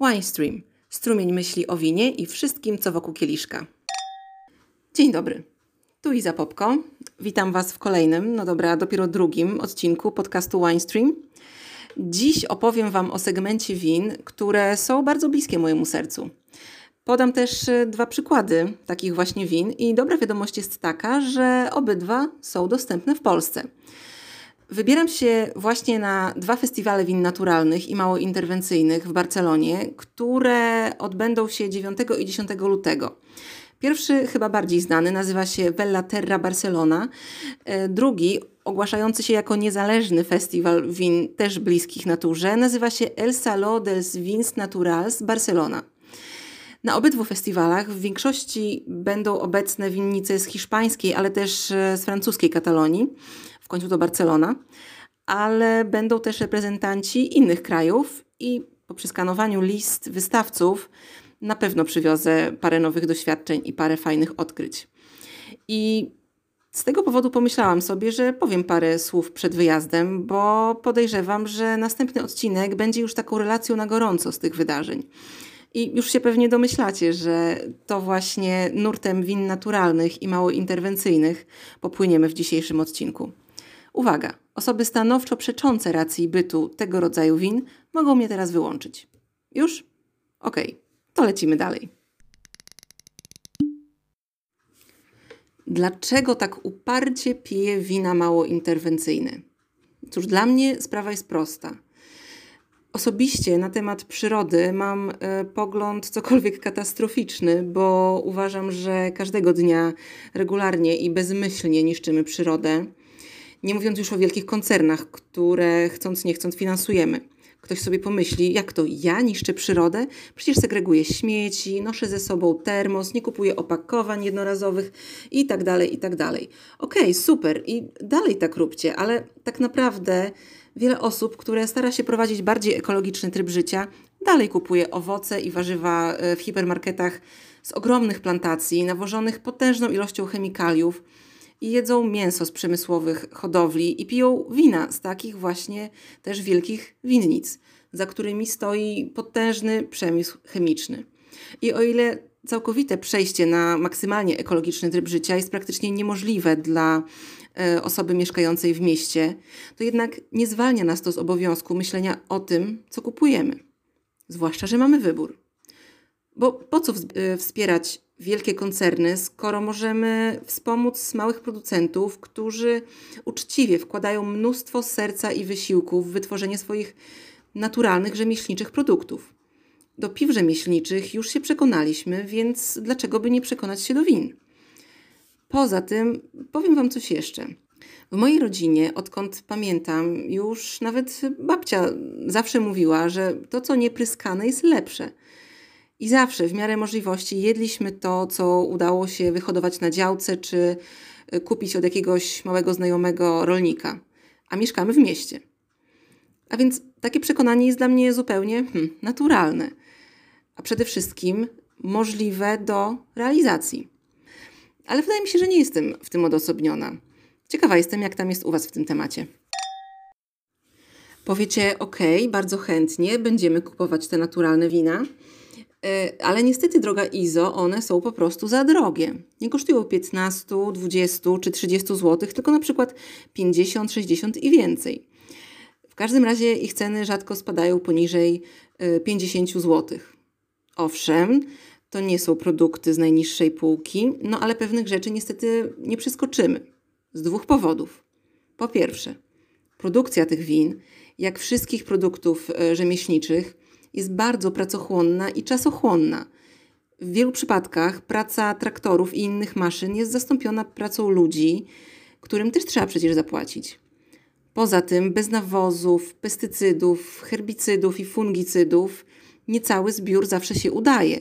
Winestream, strumień myśli o winie i wszystkim, co wokół kieliszka. Dzień dobry, tu Iza Popko. Witam Was w kolejnym, no dobra, dopiero drugim odcinku podcastu Winestream. Dziś opowiem Wam o segmencie win, które są bardzo bliskie mojemu sercu. Podam też e, dwa przykłady takich właśnie win i dobra wiadomość jest taka, że obydwa są dostępne w Polsce. Wybieram się właśnie na dwa festiwale win naturalnych i mało interwencyjnych w Barcelonie, które odbędą się 9 i 10 lutego. Pierwszy, chyba bardziej znany, nazywa się Bella Terra Barcelona. E, drugi, ogłaszający się jako niezależny festiwal win też bliskich naturze, nazywa się El Saló dels Vins Naturals Barcelona. Na obydwu festiwalach w większości będą obecne winnice z hiszpańskiej, ale też e, z francuskiej Katalonii, w końcu to Barcelona, ale będą też reprezentanci innych krajów i po przeskanowaniu list wystawców na pewno przywiozę parę nowych doświadczeń i parę fajnych odkryć. I z tego powodu pomyślałam sobie, że powiem parę słów przed wyjazdem, bo podejrzewam, że następny odcinek będzie już taką relacją na gorąco z tych wydarzeń. I już się pewnie domyślacie, że to właśnie nurtem win naturalnych i mało interwencyjnych popłyniemy w dzisiejszym odcinku. Uwaga! Osoby stanowczo przeczące racji bytu tego rodzaju win mogą mnie teraz wyłączyć. Już? Okej, okay, to lecimy dalej. Dlaczego tak uparcie piję wina mało interwencyjne? Cóż, dla mnie sprawa jest prosta. Osobiście na temat przyrody mam e, pogląd cokolwiek katastroficzny, bo uważam, że każdego dnia regularnie i bezmyślnie niszczymy przyrodę. Nie mówiąc już o wielkich koncernach, które chcąc nie chcąc finansujemy. Ktoś sobie pomyśli, jak to ja niszczę przyrodę? Przecież segreguję śmieci, noszę ze sobą termos, nie kupuję opakowań jednorazowych i tak dalej, i tak dalej. Okej, okay, super i dalej tak róbcie, ale tak naprawdę wiele osób, które stara się prowadzić bardziej ekologiczny tryb życia, dalej kupuje owoce i warzywa e, w hipermarketach z ogromnych plantacji, nawożonych potężną ilością chemikaliów i jedzą mięso z przemysłowych hodowli i piją wina z takich właśnie też wielkich winnic, za którymi stoi potężny przemysł chemiczny. I o ile całkowite przejście na maksymalnie ekologiczny tryb życia jest praktycznie niemożliwe dla e, osoby mieszkającej w mieście, to jednak nie zwalnia nas to z obowiązku myślenia o tym, co kupujemy. Zwłaszcza, że mamy wybór. Bo po co e, wspierać wielkie koncerny, skoro możemy wspomóc małych producentów, którzy uczciwie wkładają mnóstwo serca i wysiłku w wytworzenie swoich naturalnych rzemieślniczych produktów. Do piw rzemieślniczych już się przekonaliśmy, więc dlaczego by nie przekonać się do win? Poza tym powiem Wam coś jeszcze. W mojej rodzinie, odkąd pamiętam, już nawet babcia zawsze mówiła, że to, co niepryskane, jest lepsze – i zawsze w miarę możliwości jedliśmy to, co udało się wyhodować na działce czy y, kupić od jakiegoś małego znajomego rolnika, a mieszkamy w mieście. A więc takie przekonanie jest dla mnie zupełnie hmm, naturalne, a przede wszystkim możliwe do realizacji. Ale wydaje mi się, że nie jestem w tym odosobniona. Ciekawa jestem, jak tam jest u Was w tym temacie. Powiecie, ok, bardzo chętnie będziemy kupować te naturalne wina ale niestety, droga Izo, one są po prostu za drogie. Nie kosztują 15, 20 czy 30 zł, tylko na przykład 50, 60 i więcej. W każdym razie ich ceny rzadko spadają poniżej 50 e, zł. Owszem, to nie są produkty z najniższej półki, no ale pewnych rzeczy niestety nie przeskoczymy. Z dwóch powodów. Po pierwsze, produkcja tych win, jak wszystkich produktów e, rzemieślniczych, jest bardzo pracochłonna i czasochłonna. W wielu przypadkach praca traktorów i innych maszyn jest zastąpiona pracą ludzi, którym też trzeba przecież zapłacić. Poza tym, bez nawozów, pestycydów, herbicydów i fungicydów niecały zbiór zawsze się udaje.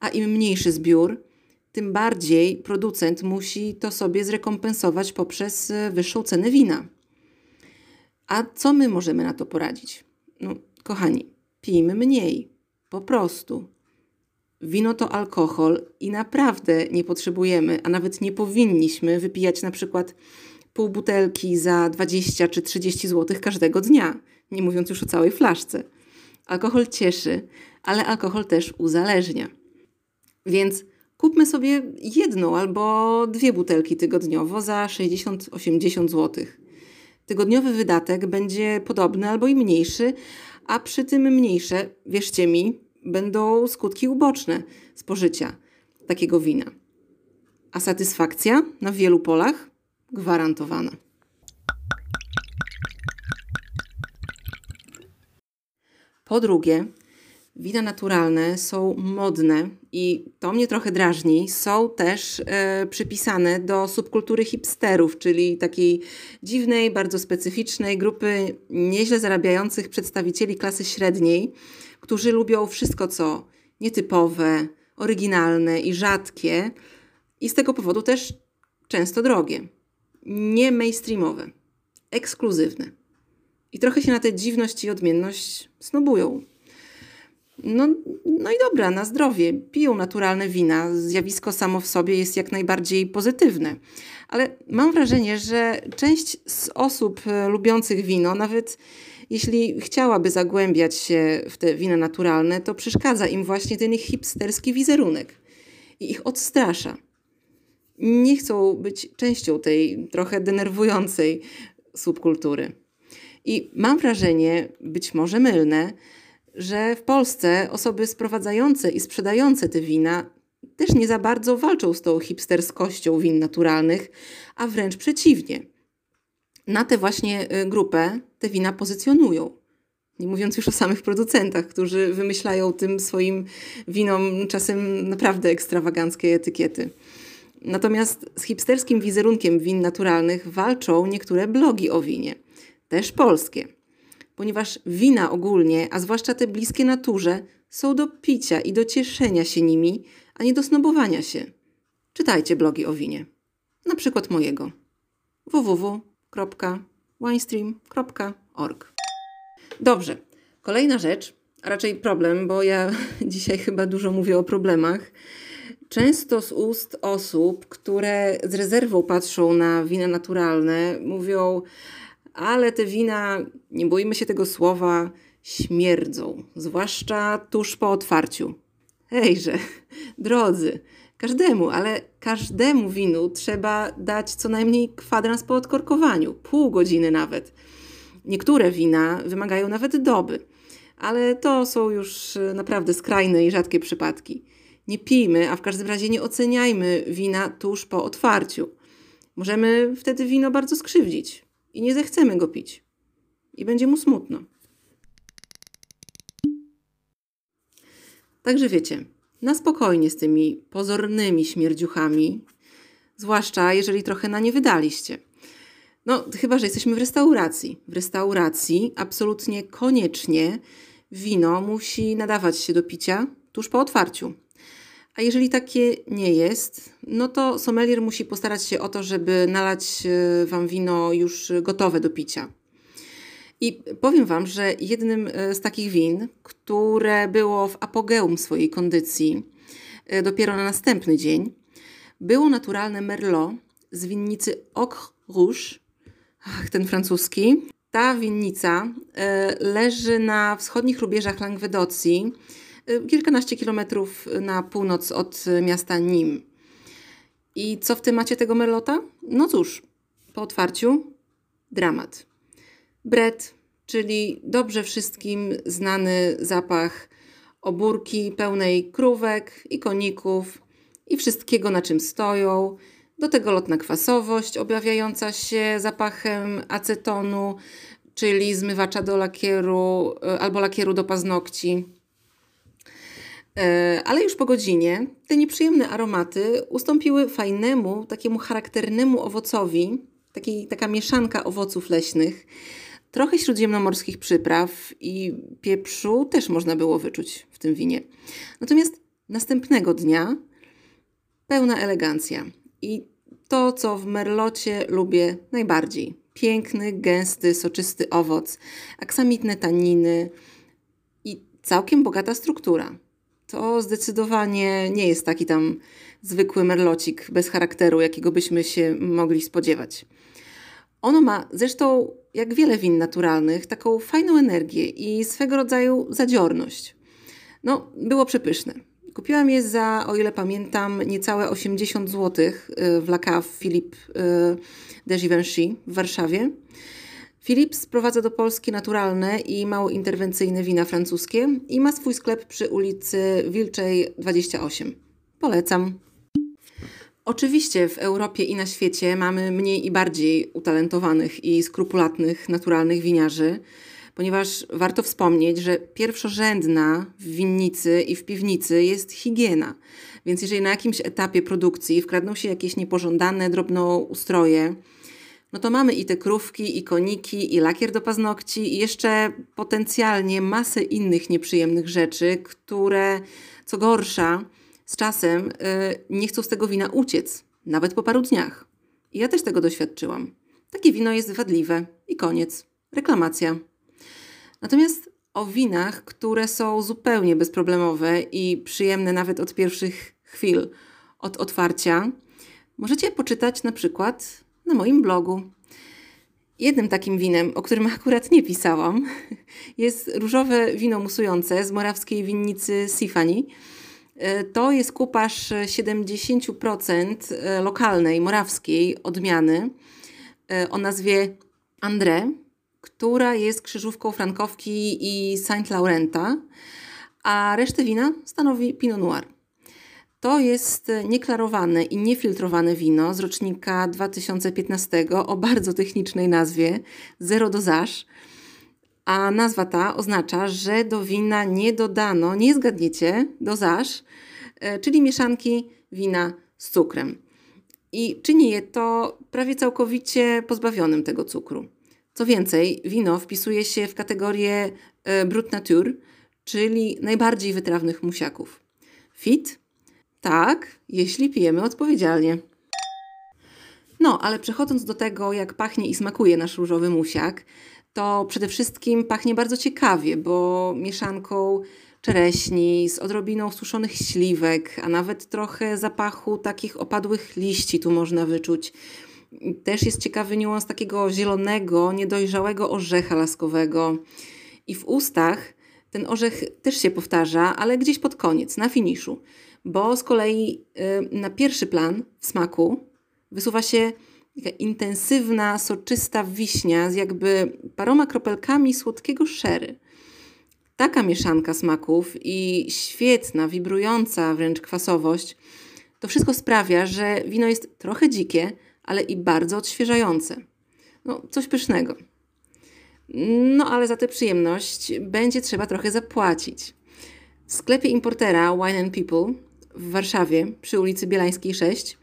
A im mniejszy zbiór, tym bardziej producent musi to sobie zrekompensować poprzez e, wyższą cenę wina. A co my możemy na to poradzić? No, kochani, pijmy mniej. Po prostu. Wino to alkohol i naprawdę nie potrzebujemy, a nawet nie powinniśmy wypijać na przykład pół butelki za 20 czy 30 zł każdego dnia, nie mówiąc już o całej flaszce. Alkohol cieszy, ale alkohol też uzależnia. Więc kupmy sobie jedną albo dwie butelki tygodniowo za 60-80 zł. Tygodniowy wydatek będzie podobny albo i mniejszy, a przy tym mniejsze, wierzcie mi, będą skutki uboczne spożycia takiego wina. A satysfakcja na wielu polach gwarantowana. Po drugie, wina naturalne są modne i to mnie trochę drażni. Są też e, przypisane do subkultury hipsterów, czyli takiej dziwnej, bardzo specyficznej grupy nieźle zarabiających przedstawicieli klasy średniej, którzy lubią wszystko, co nietypowe, oryginalne i rzadkie, i z tego powodu też często drogie, nie mainstreamowe, ekskluzywne. I trochę się na tę dziwność i odmienność snobują. No, no i dobra, na zdrowie. Piją naturalne wina. Zjawisko samo w sobie jest jak najbardziej pozytywne. Ale mam wrażenie, że część z osób e, lubiących wino, nawet jeśli chciałaby zagłębiać się w te wina naturalne, to przeszkadza im właśnie ten ich hipsterski wizerunek i ich odstrasza. Nie chcą być częścią tej trochę denerwującej subkultury. I mam wrażenie, być może mylne, że w Polsce osoby sprowadzające i sprzedające te wina też nie za bardzo walczą z tą hipsterskością win naturalnych, a wręcz przeciwnie. Na tę właśnie y, grupę te wina pozycjonują. Nie mówiąc już o samych producentach, którzy wymyślają tym swoim winom czasem naprawdę ekstrawaganckie etykiety. Natomiast z hipsterskim wizerunkiem win naturalnych walczą niektóre blogi o winie, też polskie ponieważ wina ogólnie, a zwłaszcza te bliskie naturze, są do picia i do cieszenia się nimi, a nie do snobowania się. Czytajcie blogi o winie. Na przykład mojego. www.winestream.org Dobrze. Kolejna rzecz, a raczej problem, bo ja dzisiaj chyba dużo mówię o problemach. Często z ust osób, które z rezerwą patrzą na wina naturalne, mówią: ale te wina, nie boimy się tego słowa, śmierdzą, zwłaszcza tuż po otwarciu. Hejże, drodzy, każdemu, ale każdemu winu trzeba dać co najmniej kwadrans po odkorkowaniu, pół godziny nawet. Niektóre wina wymagają nawet doby, ale to są już naprawdę skrajne i rzadkie przypadki. Nie pijmy, a w każdym razie nie oceniajmy wina tuż po otwarciu. Możemy wtedy wino bardzo skrzywdzić i nie zechcemy go pić. I będzie mu smutno. Także wiecie, na spokojnie z tymi pozornymi śmierdziuchami, zwłaszcza jeżeli trochę na nie wydaliście. No, chyba, że jesteśmy w restauracji. W restauracji absolutnie koniecznie wino musi nadawać się do picia tuż po otwarciu. A jeżeli takie nie jest, no to sommelier musi postarać się o to, żeby nalać e, Wam wino już gotowe do picia. I powiem Wam, że jednym e, z takich win, które było w apogeum swojej kondycji e, dopiero na następny dzień, było naturalne Merlot z winnicy Ocre Rouge, ach, ten francuski. Ta winnica leży na wschodnich rubieżach Langwedocji, kilkanaście kilometrów na północ od miasta Nim. I co w temacie tego merlota? No cóż, po otwarciu dramat. Bret, czyli dobrze wszystkim znany zapach obórki pełnej krówek i koników i wszystkiego na czym stoją. Do tego lotna kwasowość objawiająca się zapachem acetonu, czyli zmywacza do lakieru y, albo lakieru do paznokci. E, ale już po godzinie te nieprzyjemne aromaty ustąpiły fajnemu, takiemu charakternemu owocowi, taki, taka mieszanka owoców leśnych, trochę śródziemnomorskich przypraw i pieprzu też można było wyczuć w tym winie. Natomiast następnego dnia pełna elegancja i to, co w merlocie lubię najbardziej. Piękny, gęsty, soczysty owoc, aksamitne taniny i całkiem bogata struktura to zdecydowanie nie jest taki tam zwykły merlocik bez charakteru, jakiego byśmy się mogli spodziewać. Ono ma zresztą jak wiele win naturalnych, taką fajną energię i swego rodzaju zadziorność. No, było przepyszne. Kupiłam je za, o ile pamiętam, niecałe 80 zł y, w La Cave Philippe y, de Givenchy w Warszawie. Philippe sprowadza do Polski naturalne i mało interwencyjne wina francuskie i ma swój sklep przy ulicy Wilczej 28. Polecam. Oczywiście w Europie i na świecie mamy mniej i bardziej utalentowanych i skrupulatnych naturalnych winiarzy, ponieważ warto wspomnieć, że pierwszorzędna w winnicy i w piwnicy jest higiena. Więc jeżeli na jakimś etapie produkcji wkradną się jakieś niepożądane drobnoustroje, no to mamy i te krówki, i koniki, i lakier do paznokci, i jeszcze potencjalnie masę innych nieprzyjemnych rzeczy, które, co gorsza, z czasem y, nie chcą z tego wina uciec, nawet po paru dniach. I ja też tego doświadczyłam. Takie wino jest wadliwe i koniec. Reklamacja. Natomiast o winach, które są zupełnie bezproblemowe i przyjemne nawet od pierwszych chwil od otwarcia, możecie poczytać na przykład na moim blogu. Jednym takim winem, o którym akurat nie pisałam, jest różowe wino musujące z morawskiej winnicy Sifani. To jest kupasz 70% e, lokalnej, morawskiej odmiany e, o nazwie André, która jest krzyżówką Frankowki i Saint Laurenta, a resztę wina stanowi Pinot Noir. To jest nieklarowane i niefiltrowane wino z rocznika 2015 o bardzo technicznej nazwie Zero Dosage. A nazwa ta oznacza, że do wina nie dodano, nie zgadniecie, dosage, e, czyli mieszanki wina z cukrem. I czyni je to prawie całkowicie pozbawionym tego cukru. Co więcej, wino wpisuje się w kategorię e, Brut Nature, czyli najbardziej wytrawnych musiaków. Fit tak, jeśli pijemy odpowiedzialnie. No, ale przechodząc do tego, jak pachnie i smakuje nasz różowy musiak, to przede wszystkim pachnie bardzo ciekawie, bo mieszanką czereśni z odrobiną suszonych śliwek, a nawet trochę zapachu takich opadłych liści tu można wyczuć. Też jest ciekawy niuans takiego zielonego, niedojrzałego orzecha laskowego. I w ustach ten orzech też się powtarza, ale gdzieś pod koniec, na finiszu bo z kolei y, na pierwszy plan w smaku wysuwa się taka intensywna, soczysta wiśnia z jakby paroma kropelkami słodkiego szery. Taka mieszanka smaków i świetna, wibrująca wręcz kwasowość, to wszystko sprawia, że wino jest trochę dzikie, ale i bardzo odświeżające. No, coś pysznego. No, ale za tę przyjemność będzie trzeba trochę zapłacić. W sklepie importera Wine People w Warszawie przy ulicy Bielańskiej 6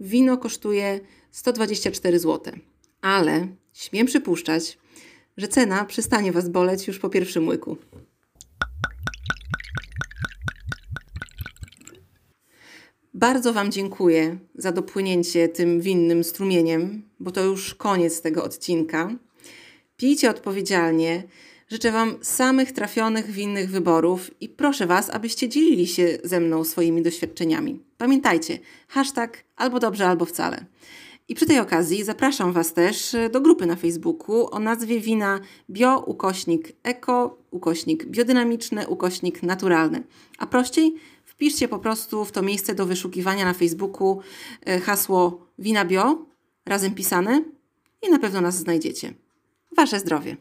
wino kosztuje 124 zł. Ale śmiem przypuszczać, że cena przestanie Was boleć już po pierwszym łyku. Bardzo Wam dziękuję za dopłynięcie tym winnym strumieniem, bo to już koniec tego odcinka. Pijcie odpowiedzialnie, Życzę Wam samych trafionych, winnych wyborów i proszę Was, abyście dzielili się ze mną swoimi doświadczeniami. Pamiętajcie, hashtag albo dobrze, albo wcale. I przy tej okazji zapraszam Was też do grupy na Facebooku o nazwie wina bio ukośnik eko, ukośnik biodynamiczne, ukośnik naturalny. A prościej wpiszcie po prostu w to miejsce do wyszukiwania na Facebooku e, hasło wina bio, razem pisane i na pewno nas znajdziecie. Wasze zdrowie.